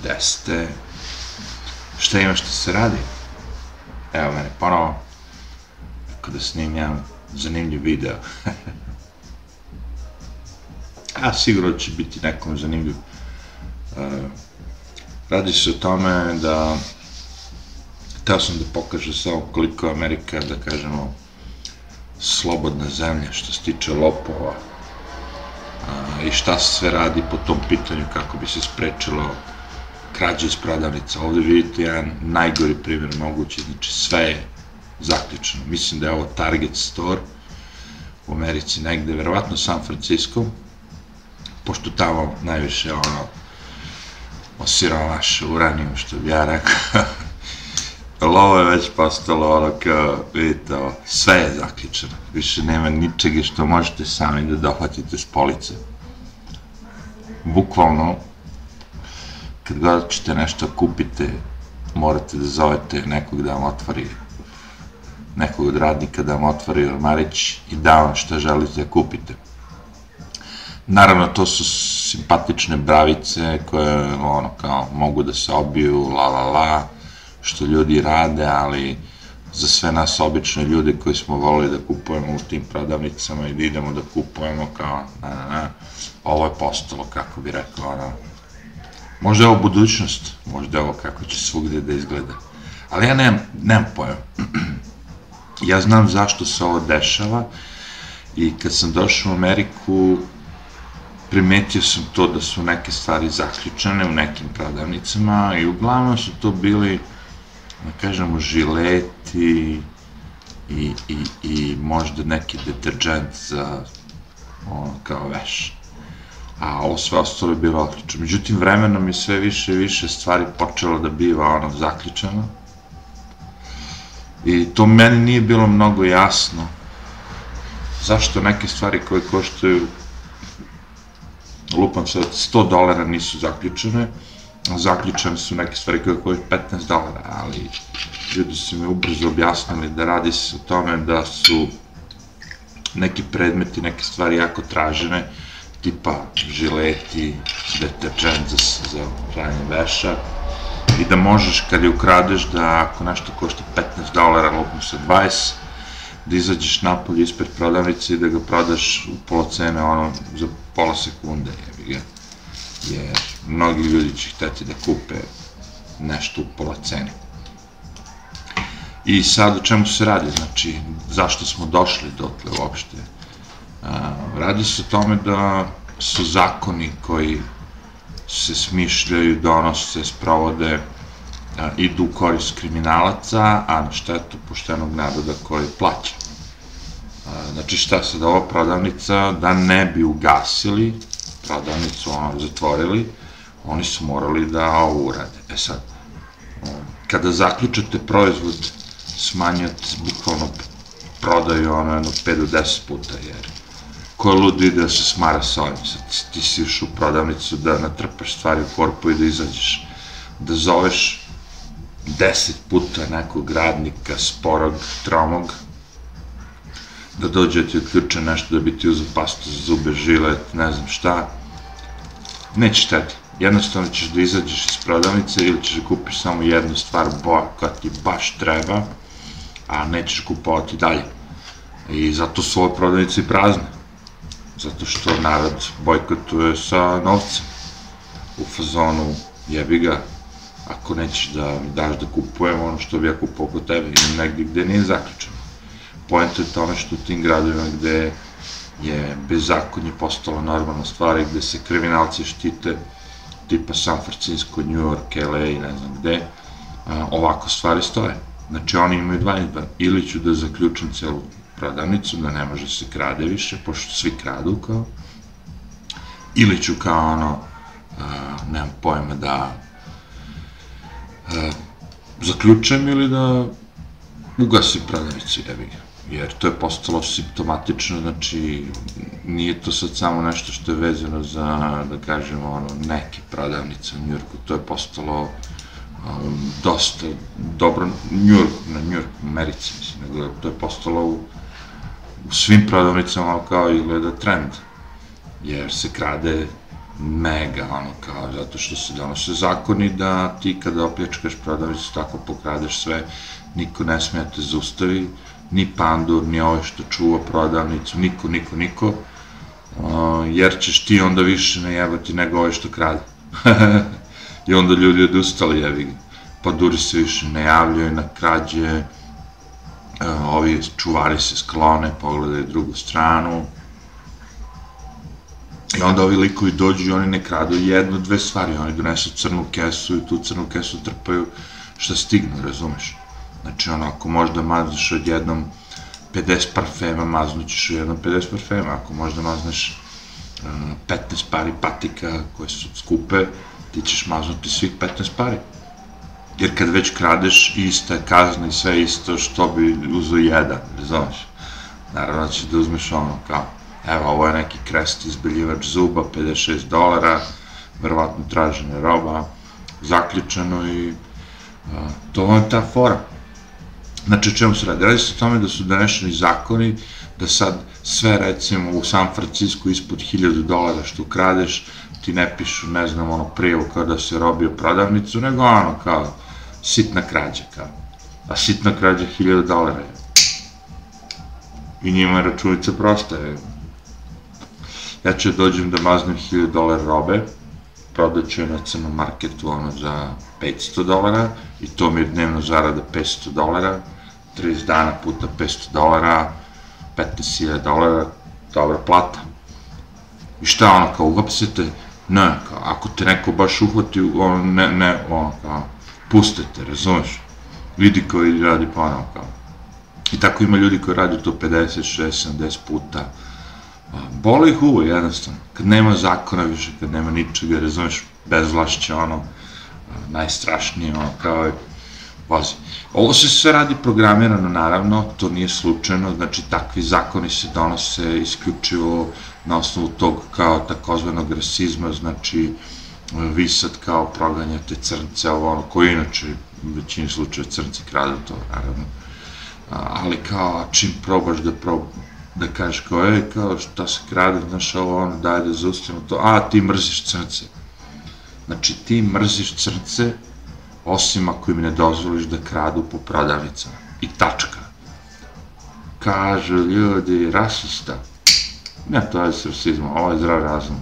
Gde ste? Šta ima što se radi? Evo mene ponovo. Kada snimljam zanimljiv video. A sigurno će biti nekom zanimljiv. E, radi se o tome da teo sam da pokažem samo koliko je Amerika, da kažemo, slobodna zemlja što se tiče lopova a, i šta se sve radi po tom pitanju kako bi se sprečilo krađe iz prodavnica. Ovde vidite jedan najgori primjer mogući, znači sve je zaključeno. Mislim da je ovo Target Store u Americi negde, verovatno San Francisco, pošto tamo najviše ono osiromaš uranijum, što bi ja rekao. Lovo je već postalo ono kao, vidite, ovo, sve je zaključeno. Više nema ničega što možete sami da dohvatite s police. Bukvalno, kad god ćete nešto kupite, morate da zovete nekog da vam otvori nekog od radnika da vam otvori ormarić i da vam šta želite da kupite. Naravno, to su simpatične bravice koje, ono, kao, mogu da se obiju, la, la, la, što ljudi rade, ali za sve nas obične ljude koji smo volili da kupujemo u tim prodavnicama i da idemo da kupujemo kao, na, na, na, ovo je postalo, kako bi rekao, ono, možda je ovo budućnost, možda je ovo kako će svugde da izgleda, ali ja nemam, nemam pojma. ja znam zašto se ovo dešava i kad sam došao u Ameriku, primetio sam to da su neke stvari zaključene u nekim prodavnicama i uglavnom su to bili, da kažemo, žileti i, i, i možda neki deterđent za ono, kao veš. A ovo sve ostalo je bilo otključeno. Međutim, vremenom je sve više i više stvari počelo da biva ono zaključeno. I to meni nije bilo mnogo jasno. Zašto neke stvari koje koštaju lupam se, 100 dolara nisu zaključene, zaključene su neke stvari koje koje 15 dolara, ali ljudi su mi ubrzo objasnili da radi se o tome da su neki predmeti, neke stvari jako tražene, tipa žileti, deterđent za, za pranje veša, i da možeš kad je ukradeš da ako nešto košta 15 dolara, lupam se 20, da izađeš napolje ispred prodavnice i da ga prodaš u pola cene ono za pola sekunde, jebi ga. Jer mnogi ljudi će hteti da kupe nešto u pola cene. I sad o čemu se radi, znači zašto smo došli dotle uopšte? Radi se o tome da su zakoni koji se smišljaju, donose, sprovode, a, idu u korist kriminalaca, a na štetu poštenog naroda koji plaća. A, znači šta se da ova prodavnica, da ne bi ugasili prodavnicu, ono, zatvorili, oni su morali da ovo urade. E sad, kada zaključate proizvod, smanjate bukvalno prodaju ono jedno 5 do 10 puta, jer ko je lud ide da se smara sa ovim, sad ti si još u prodavnicu da natrpaš stvari u korpu i da izađeš, da zoveš 10 puta nekog radnika sporog, tromog, da dođe ti odključe nešto da bi ti uzao pastu za zube, žilet, ne znam šta, neće šteti. Jednostavno ćeš da izađeš iz prodavnice ili ćeš da kupiš samo jednu stvar boja koja ti baš treba, a nećeš kupovati dalje. I zato su ove prodavnice i prazne. Zato što narod bojkotuje sa novcem. U fazonu jebi ga, ako nećeš da mi daš da kupujem ono što bi ja kupao kod tebe ili negdje gde nije zaključeno. Pojenta je tome što u tim gradovima gde je bezakonje postalo normalna stvar i gde se kriminalci štite tipa San Francisco, New York, LA i ne znam gde, ovako stvari stoje. Znači oni imaju dva izbora. Ili ću da zaključim celu prodavnicu, da ne može se krade više, pošto svi kradu kao, ili ću kao ono, nemam pojma da zaključujem ili da ugasim prodavnicu, jebi ga. Jer to je postalo simptomatično, znači nije to sad samo nešto što je vezano za, da kažemo, ono, neke prodavnice u Njurku, to je postalo um, dosta dobro, Njurk, na Njurk, Americi, mislim, nego to je postalo u, u svim prodavnicama kao izgleda trend, jer se krade mega, ono, kao, zato što se donose zakoni da ti kada opljačkaš prodavnicu, tako pokradeš sve, niko ne smije da te zaustavi, ni pandur, ni ovaj što čuva prodavnicu, niko, niko, niko, uh, jer ćeš ti onda više ne jebati nego ovaj što krade. I onda ljudi odustali, jevi. Pa duri se više ne na krađe, ovi čuvari se sklone, pogledaju drugu stranu, I onda ovi likovi dođu i oni ne kradu jednu, dve stvari, oni donesu crnu kesu i tu crnu kesu trpaju šta stignu, razumeš? Znači, ono, ako možda mazneš odjednom 50 parfema, maznućeš jednom 50 parfema, ako možda mazneš uh, 15 pari patika koje su skupe, ti ćeš maznuti svih 15 pari. Jer kad već kradeš, ista je kazna i sve isto što bi uzeo jedan, razumeš? Naravno da ćeš da uzmeš ono, kao, evo, ovo je neki krest izbeljivač zuba, 56 dolara, verovatno tražene roba, zaključeno i a, to je ta fora. Znači, čemu se radi? Radi se o tome da su donešeni zakoni, da sad sve, recimo, u San Francisco ispod 1000 dolara što kradeš, ti ne pišu, ne znam, ono, prijevo kao da se robio prodavnicu, nego ono, kao, sitna krađa, kao. A sitna krađa 1000 dolara je. I njima računica prosta, je ja ću dođem da maznem 1000 dolara robe, prodat ću je na crnom marketu ono za 500 dolara i to mi je dnevno zarada 500 dolara, 30 dana puta 500 dolara, 15.000 dolara, dobra plata. I šta ono, kao uhapsete? Ne, kao, ako te neko baš uhvati, ono, ne, ne, ono, kao, pustite, razumeš? Vidi koji radi ponovo, kao. I tako ima ljudi koji radi to 50, 60, 70 puta, Boli ih uvo, jednostavno. Kad nema zakona više, kad nema ničega, razumeš, bezvlašće, ono, najstrašnije, ono, kao je, vozi. Ovo se sve radi programirano, naravno, to nije slučajno, znači takvi zakoni se donose isključivo na osnovu tog kao takozvanog rasizma, znači vi sad kao proganjate crnce, ovo ono, koji inače u većini slučaja crnci kradu to, naravno, ali kao čim probaš da prob, da kažeš kao, ej, kao, šta se krade, znaš, ovo, ono, daj da zaustavimo to, a, ti mrziš crnce. Znači, ti mrziš crnce, osim ako im ne dozvoliš da kradu po prodavnicama. I tačka. Kažu ljudi, rasista. Ne, to je s rasizmom, ovo je zdrav razum.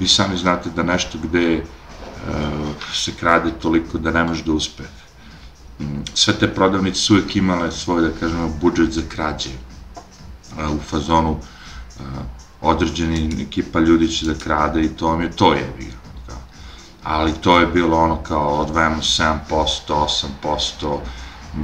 Vi sami znate da nešto gde uh, se krade toliko da ne može da uspe. Mm, sve te prodavnice su uvek imale svoj, da kažemo, budžet za krađe u fazonu određeni ekipa ljudi će da krade i to vam je to je bilo. Ali to je bilo ono kao odvajamo 7%, 8%,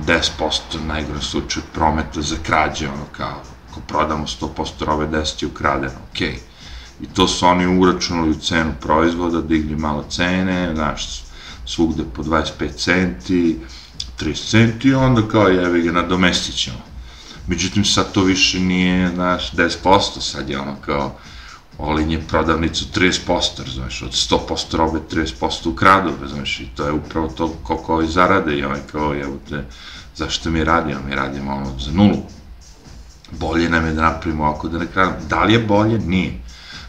10% najgore slučaju prometa za krađe, ono kao ako prodamo 100% robe 10 je ukradeno, okej. Okay. I to su oni uračunali u cenu proizvoda, digli malo cene, znaš, svugde po 25 centi, 30 centi i onda kao jevi ga nadomestit ćemo Međutim, sad to više nije, znaš, 10%, sad je ono kao, Olin je prodavnicu 30%, razumeš, od 100% robe 30% ukradu, razumeš, i to je upravo to koliko ovi zarade i ovaj kao, evo te, zašto mi radimo, mi radimo ono za nulu. Bolje nam je da napravimo ako da ne kradimo. Da li je bolje? Nije.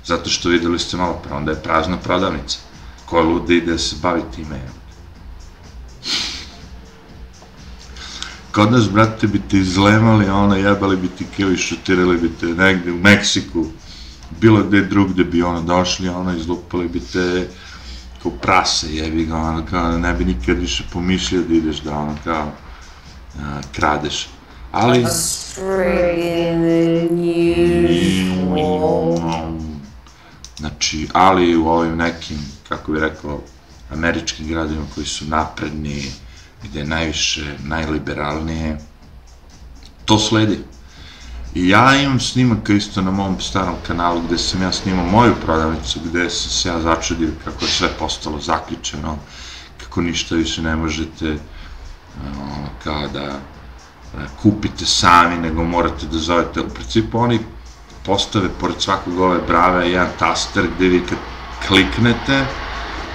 Zato što videli ste malo pre, onda je prazna prodavnica. Ko je luda ide se bavi time. Kod nas, brate, bi te izlemali, ono, jebali bi ti keo i šutirali bi te negde u Meksiku, bilo gde drugde bi ono došli, ono, izlupali bi te kao prase, jebi ga, ono, kao, ne bi nikad više pomišljao da ideš da, ono, kao, a, kradeš. Ali... Znači, ali u ovim nekim, kako bih rekao, američkim gradima koji su napredni, gde je najviše, najliberalnije, to sledi. I ja imam snimak isto na mom starom kanalu gde sam ja snimao moju prodavnicu, gde sam se ja začudio kako je sve postalo zaključeno, kako ništa više ne možete ono, kao da kupite sami, nego morate da zovete. U principu oni postave pored svakog ove brave jedan taster gde vi kad kliknete,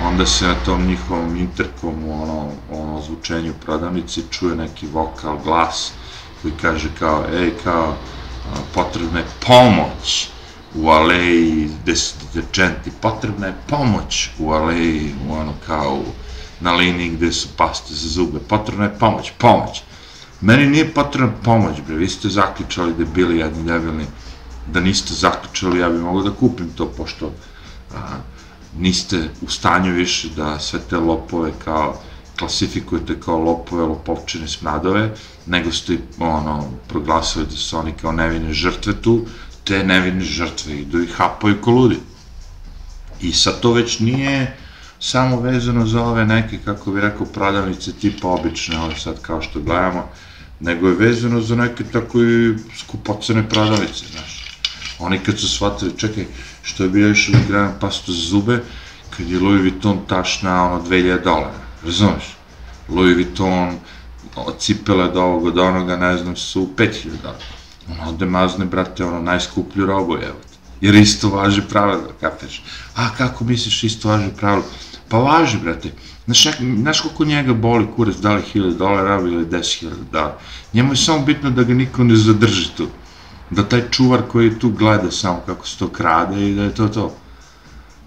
onda se na tom njihovom interkomu, ono, ono zvučenju prodavnici čuje neki vokal, glas koji kaže kao, ej, kao, potrebna je pomoć, u aleji gde su deterđenti, potrebna je pomoć u aleji, u ono kao na liniji gde su paste za zube, potrebna je pomoć, pomoć. Meni nije potrebna pomoć, bre, vi ste zaključali da bili jedni debilni, da niste zaključali, ja bih mogao da kupim to, pošto a, niste u stanju više da sve te lopove kao klasifikujete kao lopove, lopovčine, smradove, nego ste ono, proglasili da su oni kao nevine žrtve tu, te nevine žrtve idu i hapaju ko ludi. I sad to već nije samo vezano za ove neke, kako bi rekao, prodavnice tipa obične, ove sad kao što gledamo, nego je vezano za neke tako i skupocene prodavnice, znaš. Oni kad su shvatili, čekaj, što je bio išao da gledam pastu za zube, kad je Louis Vuitton tašna ono 2000 dolara, razumeš? Louis Vuitton, od cipele do ovog, od onoga, ne znam, su 5000 dolara. Ono ode mazne, brate, ono, najskuplju robu, evo te. Jer isto važi pravilo, kapeš? A, kako misliš isto važi pravilo? Pa važi, brate. Znaš, znaš koliko njega boli kurac, da li 1000 dolara ili 10.000 dolara. Njemu je samo bitno da ga niko ne zadrži tu. Da taj čuvar koji tu gleda samo kako se to krade i da je to to.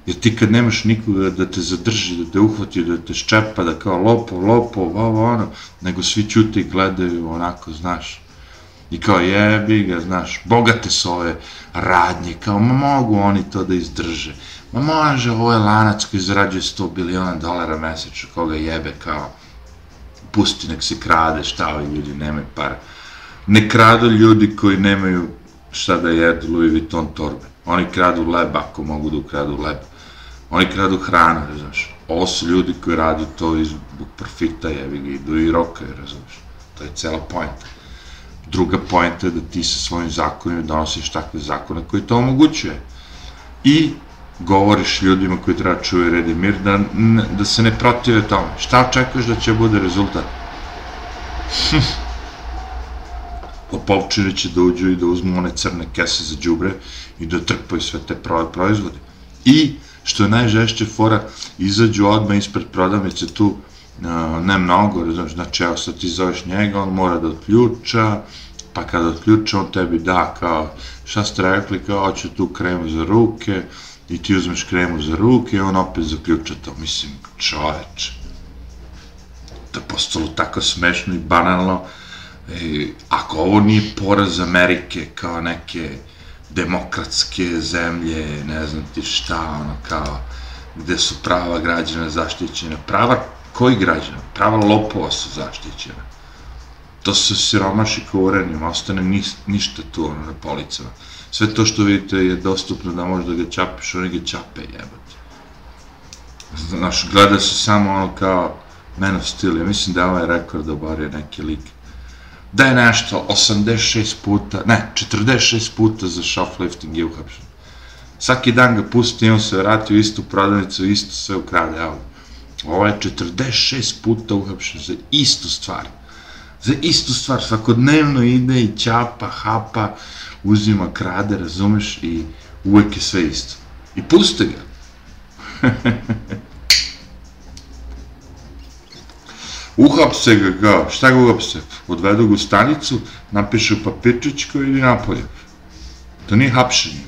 Jer ti kad nemaš nikoga da te zadrži, da te uhvati, da te ščepa, da kao lopo, lopo, ovo, ono, nego svi čute i gledaju onako, znaš. I kao jebi ga, znaš, bogate su ove radnje, kao ma mogu oni to da izdrže. Ma može, ovo je lanac koji zarađuje 100 biliona dolara mesečno, koga jebe, kao, pusti nek se krade, šta ovi ljudi nemaju para. Ne kradu ljudi koji nemaju šta da jedu Louis Vuitton torbe. Oni kradu leb ako mogu da ukradu leb. Oni kradu hranu, razumeš. Ovo su ljudi koji radi to iz profita, jevi ga, idu i rokaju, razumeš. To je cela pojenta. Druga pojenta je da ti sa svojim zakonima donosiš takve zakone koji to omogućuje. I govoriš ljudima koji treba da čuje red i mir, da, da se ne protive tome. Šta očekuješ da će bude rezultat? Lopovčine će da uđu i da uzmu one crne kese za džubre i da trpaju sve te proizvode. I, što je najžešće fora, izađu odmah ispred prodavnice tu, ne mnogo, znači evo sad ti zoveš njega, on mora da odključa, pa kada odključa on tebi da kao, šta ste rekli, kao, hoću tu kremu za ruke, i ti uzmeš kremu za ruke i on opet zaključa to, mislim, čoveč. To je postalo tako smešno i banalno, e, ako ovo nije poraz Amerike kao neke demokratske zemlje, ne znam ti šta, ono kao, gde su prava građana zaštićena. Prava koji građana? Prava lopova su zaštićena. To su siromaši uranijom, ostane ni, ništa tu ono, na policama. Sve to što vidite je dostupno da možda ga čapiš, oni ga čape jebati. Znaš, gleda se samo ono kao Man of Steel, ja mislim da je ovaj rekord obario neki lik da je nešto 86 puta, ne, 46 puta za shoplifting je uhapšen. Svaki dan ga pusti on se vrati u istu prodavnicu, isto sve ukrade auto. Ovo je 46 puta uhapšen za istu stvar. Za istu stvar, svakodnevno ide i ćapa, hapa, uzima, krade, razumeš, i uvek je sve isto. I puste ga. Uhapse ga kao, šta ga uhapse? Odvedu ga u stanicu, napišu papirčić koji ide napolje. To nije hapšenje,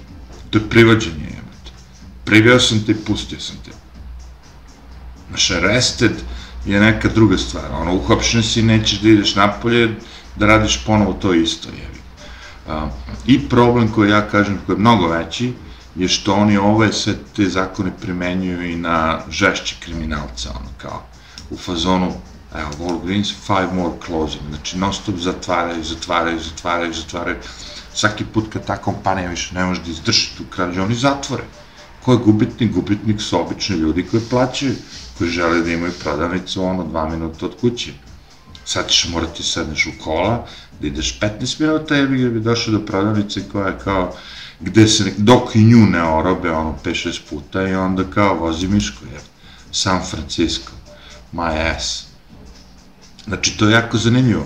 to je privađenje, jebate. Priveo sam te i pustio sam te. Znaš, arrested je neka druga stvar. Ono, uhapšen si, nećeš da ideš napolje, da radiš ponovo to isto, jevi. A, I problem koji ja kažem, koji je mnogo veći, je što oni ove sve te zakone primenjuju i na žešće kriminalca, ono kao, u fazonu evo, Walgreens, five more closing, znači non stop zatvaraju, zatvaraju, zatvaraju, zatvaraju. Svaki put kad ta kompanija više ne može da izdrži tu krađu, oni zatvore. Ko je gubitnik? Gubitnik su obični ljudi koji plaćaju, koji žele da imaju prodavnicu ono dva minuta od kuće. Sad ćeš morati sedneš u kola, da ideš 15 minuta, jer bi došao do prodavnice koja je kao, gde se, dok i nju ne orobe, ono 5-6 puta i onda kao vozi Miško, jer San Francisco, my ass. Znači, to je jako zanimljivo.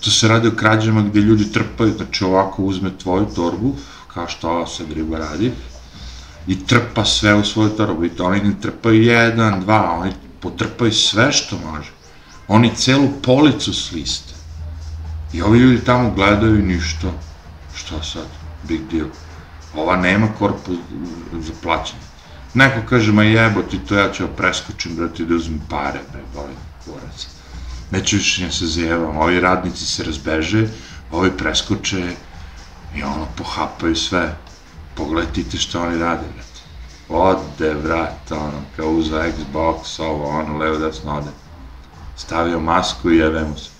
To se radi o krađama gde ljudi trpaju, znači ovako uzme tvoju torbu, kao što ova sad riba radi, i trpa sve u svoju torbu. I to oni ne trpaju jedan, dva, oni potrpaju sve što može. Oni celu policu sliste. I ovi ljudi tamo gledaju ništa. Šta sad? big deal. Ova nema korpu za plaćanje. Neko kaže, ma jebo ti to, ja ću preskočim, brate, da uzmem pare, bre, boli, kurac. Neću više nje se zajevam, ovi radnici se razbeže, ovi preskoče i ono, pohapaju sve. Pogledajte što oni rade, brate. Ode, brate, ono, kao uza Xbox, ovo, ono, levo, desno, ode. Stavio masku i jebe mu se.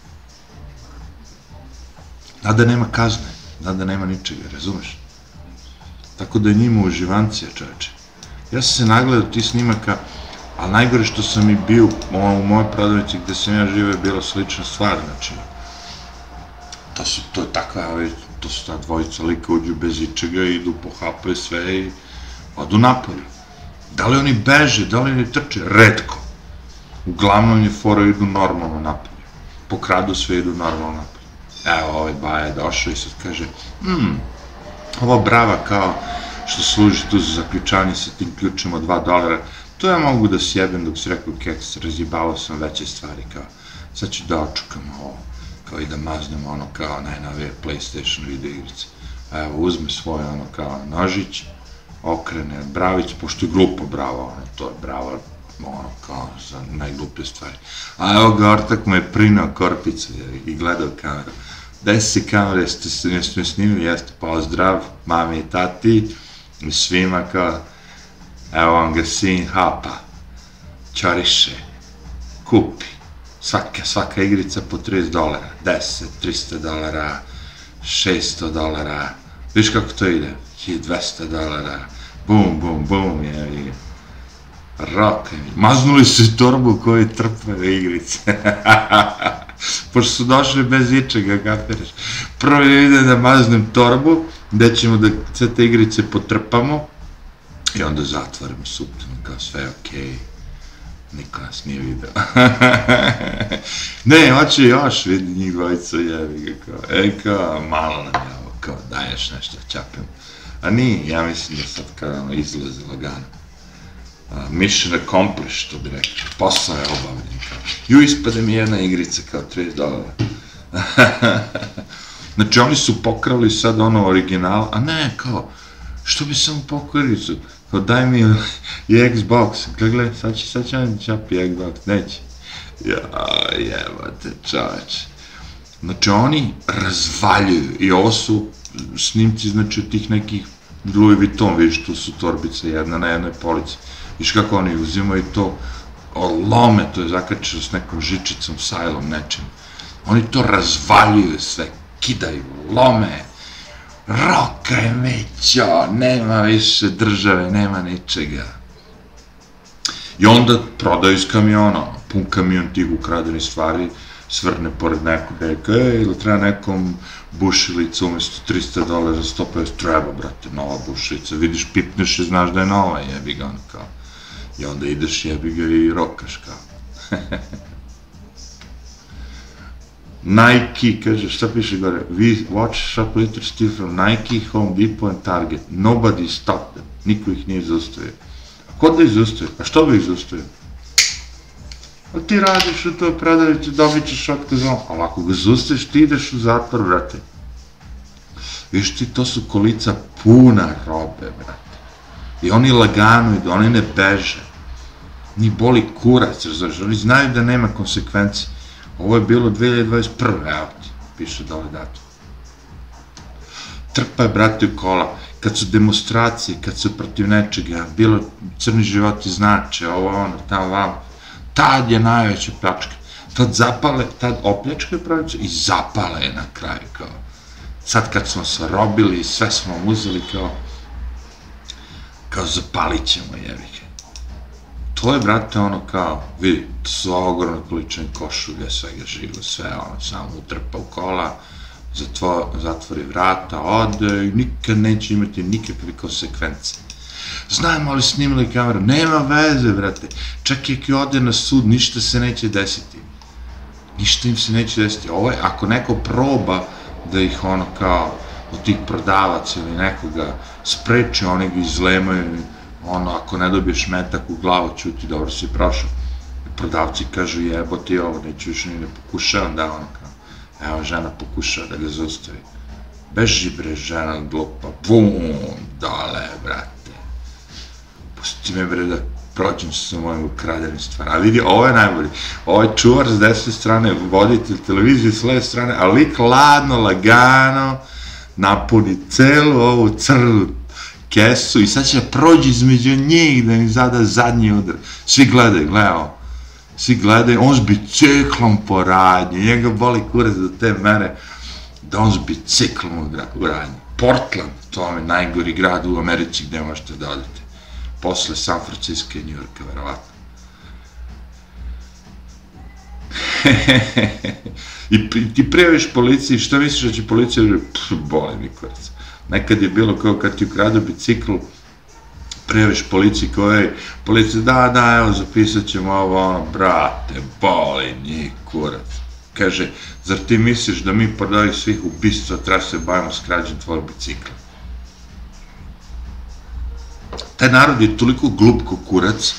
Nada nema kazne, nada nema ničega, razumeš? Tako da je njima uživancija, čoveče. Ja sam se nagledao ti snimaka, ali najgore što sam i bio u mojoj prodavnici gde sam ja živeo je bila slična stvar, znači, to su, to je takva, to su ta dvojica lika uđu bez ičega idu pohapaju sve i odu napolje. Da li oni beže, da li oni trče? Redko. Uglavnom je fora idu normalno napolje. Pokradu sve idu normalno napolje. Evo, ovaj baja je došao i sad kaže, hmm, ovo brava kao što služi tu za zaključanje sa tim ključem od 2 dolara, to ja mogu da sjebem dok si rekao keks, razjebalo sam veće stvari, kao, sad ću da očukam ovo, kao i da maznem ono kao najnovije PlayStation video igrice. Evo, uzme svoj ono kao nožić, okrene bravić, pošto je glupo bravo, ono, to je bravo, ono, kao, za najgluplje stvari. A evo ga, ortak mu je prinao korpicu i gledao kameru. Daj se kamere, jeste, jeste snimili, jeste, pozdrav, mami i tati, i svima kao, evo vam ga sin hapa, čoriše, kupi, svaka, svaka igrica po 30 dolara, 10, 300 dolara, 600 dolara, viš kako to ide, 1200 dolara, bum, bum, bum, je, rock, maznuli su torbu koju trpaju igrice. Pošto su došli bez ičega, kapiraš. Prvo ide da maznem torbu, gde ćemo da sve te igrice potrpamo i onda zatvorimo suptimo, kao sve okej. Okay. Niko nas nije video. ne, hoće još vidi njih dvojica, jevi ga kao, e kao, malo nam je ovo, kao, daješ nešto, čapim. A nije, ja mislim da sad kada ono izlazi lagano. Uh, mission accomplished, što bi rekli. Posao je obavljen. Kao. Ju, ispade mi jedna igrica kao 30 dolara. Znači, oni su pokrali sad ono original, a ne, kao, što bi samo pokrali su, kao, daj mi i Xbox, gledaj, sad će, sad će on čapi Xbox, neće. Ja, jebate, čoveč. Znači, oni razvaljuju, i ovo su snimci, znači, od tih nekih Louis Vuitton, vidiš, tu su torbice, jedna na jednoj polici. Viš kako oni uzimaju to, lome, to je zakačeno s nekom žičicom, sajlom, nečim. Oni to razvaljuju sve, kidaju, lome, roka je mećo, nema više države, nema ničega. I onda prodaju iz kamiona, pun kamion tih ukradenih stvari, svrne pored nekog, reka, ej, ili treba nekom bušilica umesto 300 dolara, 150, treba, brate, nova bušilica, vidiš, pipneš i znaš da je nova, jebi ga, ono kao. I onda ideš, jebi ga i rokaš, kao. Nike, kaže, šta piše gore? We watch shoplifters steal from Nike, Home Depot and Target. Nobody stopped them. Niko ih nije zaustavio. A ko da ih zaustavio? A što bi ih zaustavio? A ti radiš u toj prodavnici, dobit ćeš otkaz on. Ali ako ga zaustaviš, ti ideš u zatvor, brate. Viš ti, to su kolica puna robe, brate. I oni lagano idu, oni ne beže. Ni boli kurac, razumiješ, oni znaju da nema konsekvencije. Ovo je bilo 2021. Evo piše dole datum. Trpa je, brate, kola. Kad su demonstracije, kad su protiv nečega, bilo crni životi znače, ovo, ono, tamo, vamo. Tad je najveća pljačka. Tad zapale, tad opljačkaju pravicu i zapale je na kraju, kao. Sad kad smo se robili, sve smo uzeli, kao, kao zapalit ćemo, jevike to je, brate, ono kao, vidi, to su ogromne količine košulje, svega živo, sve, ono, samo utrpa u kola, zatvo, zatvori vrata, ode i nikad neće imati nikakve konsekvence. Znamo ali snimali kameru, nema veze, brate, čak i ako ode na sud, ništa se neće desiti. Ništa im se neće desiti. Ovo je, ako neko proba da ih ono kao, od tih prodavaca ili nekoga spreče, oni ga izlemaju, ono, ako ne dobiješ metak u glavu, čuti, dobro si prošao. Prodavci kažu, jebo ti ovo, neću više ni ne pokušavam da ono kao, evo žena pokušava da ga zaustavi. beži bre žena glupa, bum, dole, brate. Pusti me bre da prođem sa mojim ukradenim stvarima. A vidi, ovo je najbolji. Ovo je čuvar s desne strane, voditelj televizije s leve strane, a lik ladno, lagano, napuni celu ovu crnu kesu i sad će prođi između njih da im zada zadnji udar. Svi gledaju, gledao. Svi gledaju, on s biciklom po radnji, njega boli kurac do te mere da on s biciklom u radnji. Portland, to je najgori grad u Americi gde možete da odete. Posle San Francisco i New Yorka, verovatno. I ti prijaviš policiji, šta misliš da će policija reći, boli mi kurac. Nekad je bilo kao kad ti ukradu bicikl, prijaviš policiji koja je, policija, da, da, evo, zapisat ćemo ovo, ono, brate, boli njih kurac. Kaže, zar ti misliš da mi pored svih ubistva treba se bavimo s krađem tvojeg bicikla? Taj narod je toliko glup ko kurac,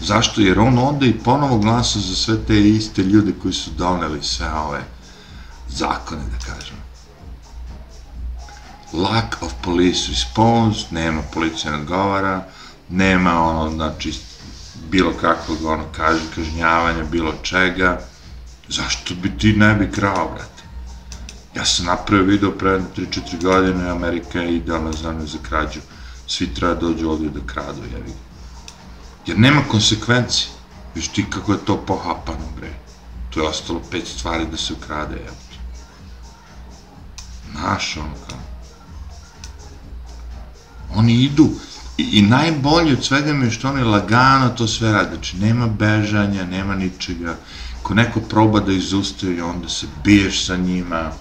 zašto? Jer on onda i ponovo glasa za sve te iste ljude koji su doneli sve ove zakone, da kažem lack of police response, nema policija odgovara, nema ono, znači, bilo kakvog, ono, kaže, kažnjavanja, bilo čega, zašto bi ti ne bi krao, brate? Ja sam napravio video pre 3-4 godine, Amerika je idealna zemlja za krađu, svi treba da dođu ovdje da kradu, vidim. Jer nema konsekvenci, viš ti kako je to pohapano, bre. To je ostalo pet stvari da se ukrade, evo. Naš, ono, kao. Oni idu i, i najbolje od svega mi je što oni lagano to sve rade. Znači, nema bežanja, nema ničega. Ako neko proba da izustavi, onda se biješ sa njima.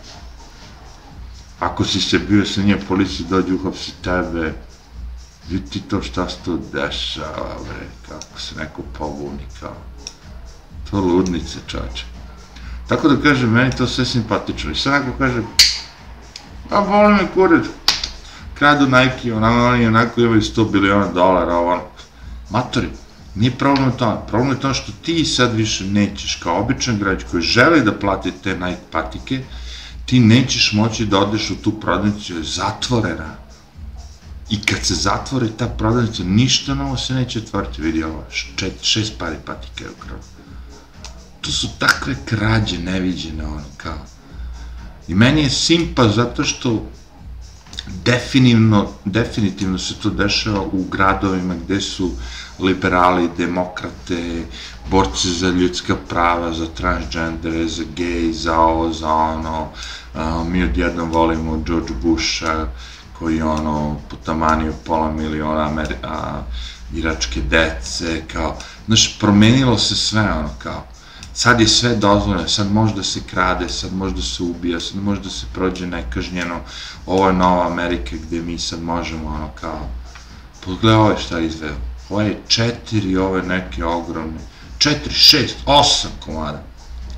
Ako si se bio sa njima, policija dođe uhapsi tebe. Vidi to šta se to dešava, bre, kako se neko pobuni, kao. To ludnice, čače. Tako da kažem, meni to sve simpatično. I sad neko kaže, pa voli me kurac, kradu Nike, ono, oni onako imaju 100 biliona dolara, ovo, matori, nije problem u tome, problem je to što ti sad više nećeš, kao običan građ koji želi da plati te Nike patike, ti nećeš moći da odeš u tu prodavnicu, je zatvorena. I kad se zatvore ta prodavnica, ništa novo se neće otvoriti, vidi ovo, šest, šest pari patike je ukrao. To su takve krađe neviđene, ono, kao. I meni je simpa zato što definitivno, definitivno se to dešava u gradovima gde su liberali, demokrate, borci za ljudska prava, za transgendere, za gej, za ovo, za ono. Uh, mi odjednom volimo George Busha, koji ono potamanio pola miliona Ameri a, iračke dece, kao, znaš, promenilo se sve, ono, kao, sad je sve dozvoljeno, sad može da se krade, sad može da se ubija, sad može da se prođe nekažnjeno, ovo je Nova Amerika gde mi sad možemo, ono kao, pogledaj ovo je šta izveo, ovo je četiri, ove neke ogromne, četiri, šest, osam komada,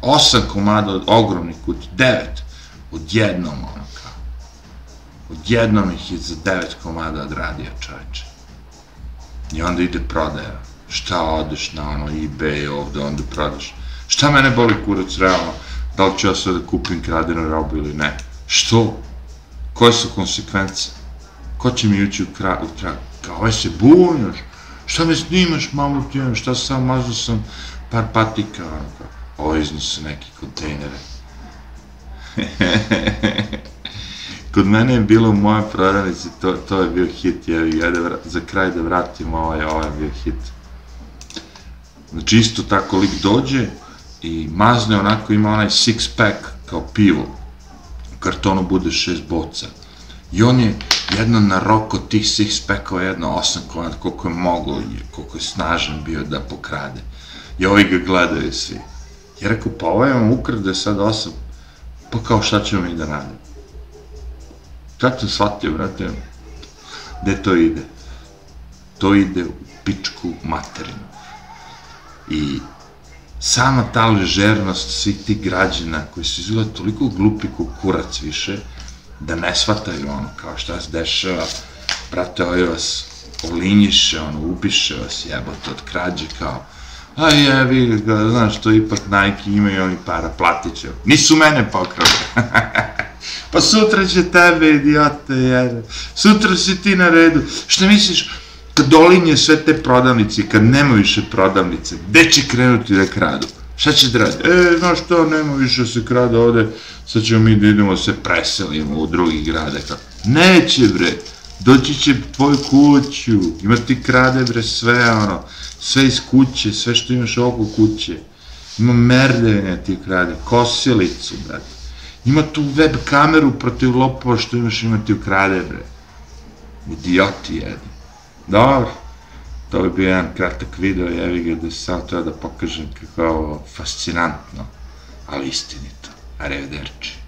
osam komada od ogromnih kuti, devet, odjednom, ono kao, odjednom ih je za devet komada odradio čoveče. I onda ide prodaja, šta odeš na ono eBay ovde, onda prodaš, Šta mene boli kurac, realno? Da li ću ja sve da kupim kradenu robu ili ne? Što? Koje su konsekvence? Ko će mi ući u, kra, u trag? Kao, ovaj se bunjaš. Šta me snimaš, mamu ti? Šta sam, mazao sam par patika, ono kao. Ovo iznose neki kontejnere. Kod mene je bilo u moje prodavnici, to, to je bio hit, jevi, ja da, za kraj da vratim ovaj, ovaj je bio hit. Znači isto tako lik dođe, i mazne onako ima onaj six pack kao pivo, u kartonu bude šest boca. I on je jedno na roko tih six packova, jedno osam komad, koliko je mogo, koliko je snažan bio da pokrade. I ovi ga gledaju svi. Ja rekao, pa ovaj vam ukrade sad osam, pa kao šta ćemo mi da radimo? Kad sam shvatio, brate, gde to ide? To ide u pičku materinu. I sama ta ležernost svih tih građana koji su izgleda toliko glupi kurac više, da ne shvataju ono, kao šta se dešava, brate, ovaj vas olinjiše, ono, ubiše vas, jebote, od krađe, kao, a jebi ga, znaš, to ipak Nike imaju oni para, platit će. Nisu mene pokrali. Pa sutra će tebe, idiote, jedan. Sutra si ti na redu. Šta misliš, kad dolinje sve te prodavnice, kad nema više prodavnice, gde će krenuti da kradu? Šta će da radi? E, znaš što, nema više se krade ovde, sad ćemo mi da idemo se preselimo u drugi grade. Neće bre, doći će tvoju kuću, ima ti krade bre sve ono, sve iz kuće, sve što imaš oko kuće. Ima merdevine ti krade, kosilicu, brate. Ima tu web kameru protiv lopova što imaš imati u krade, bre. Idioti jedni. Dobro. To bi bio jedan kratak video, jevi ga da sam to da pokažem kako je ovo fascinantno, ali istinito. Arrivederci.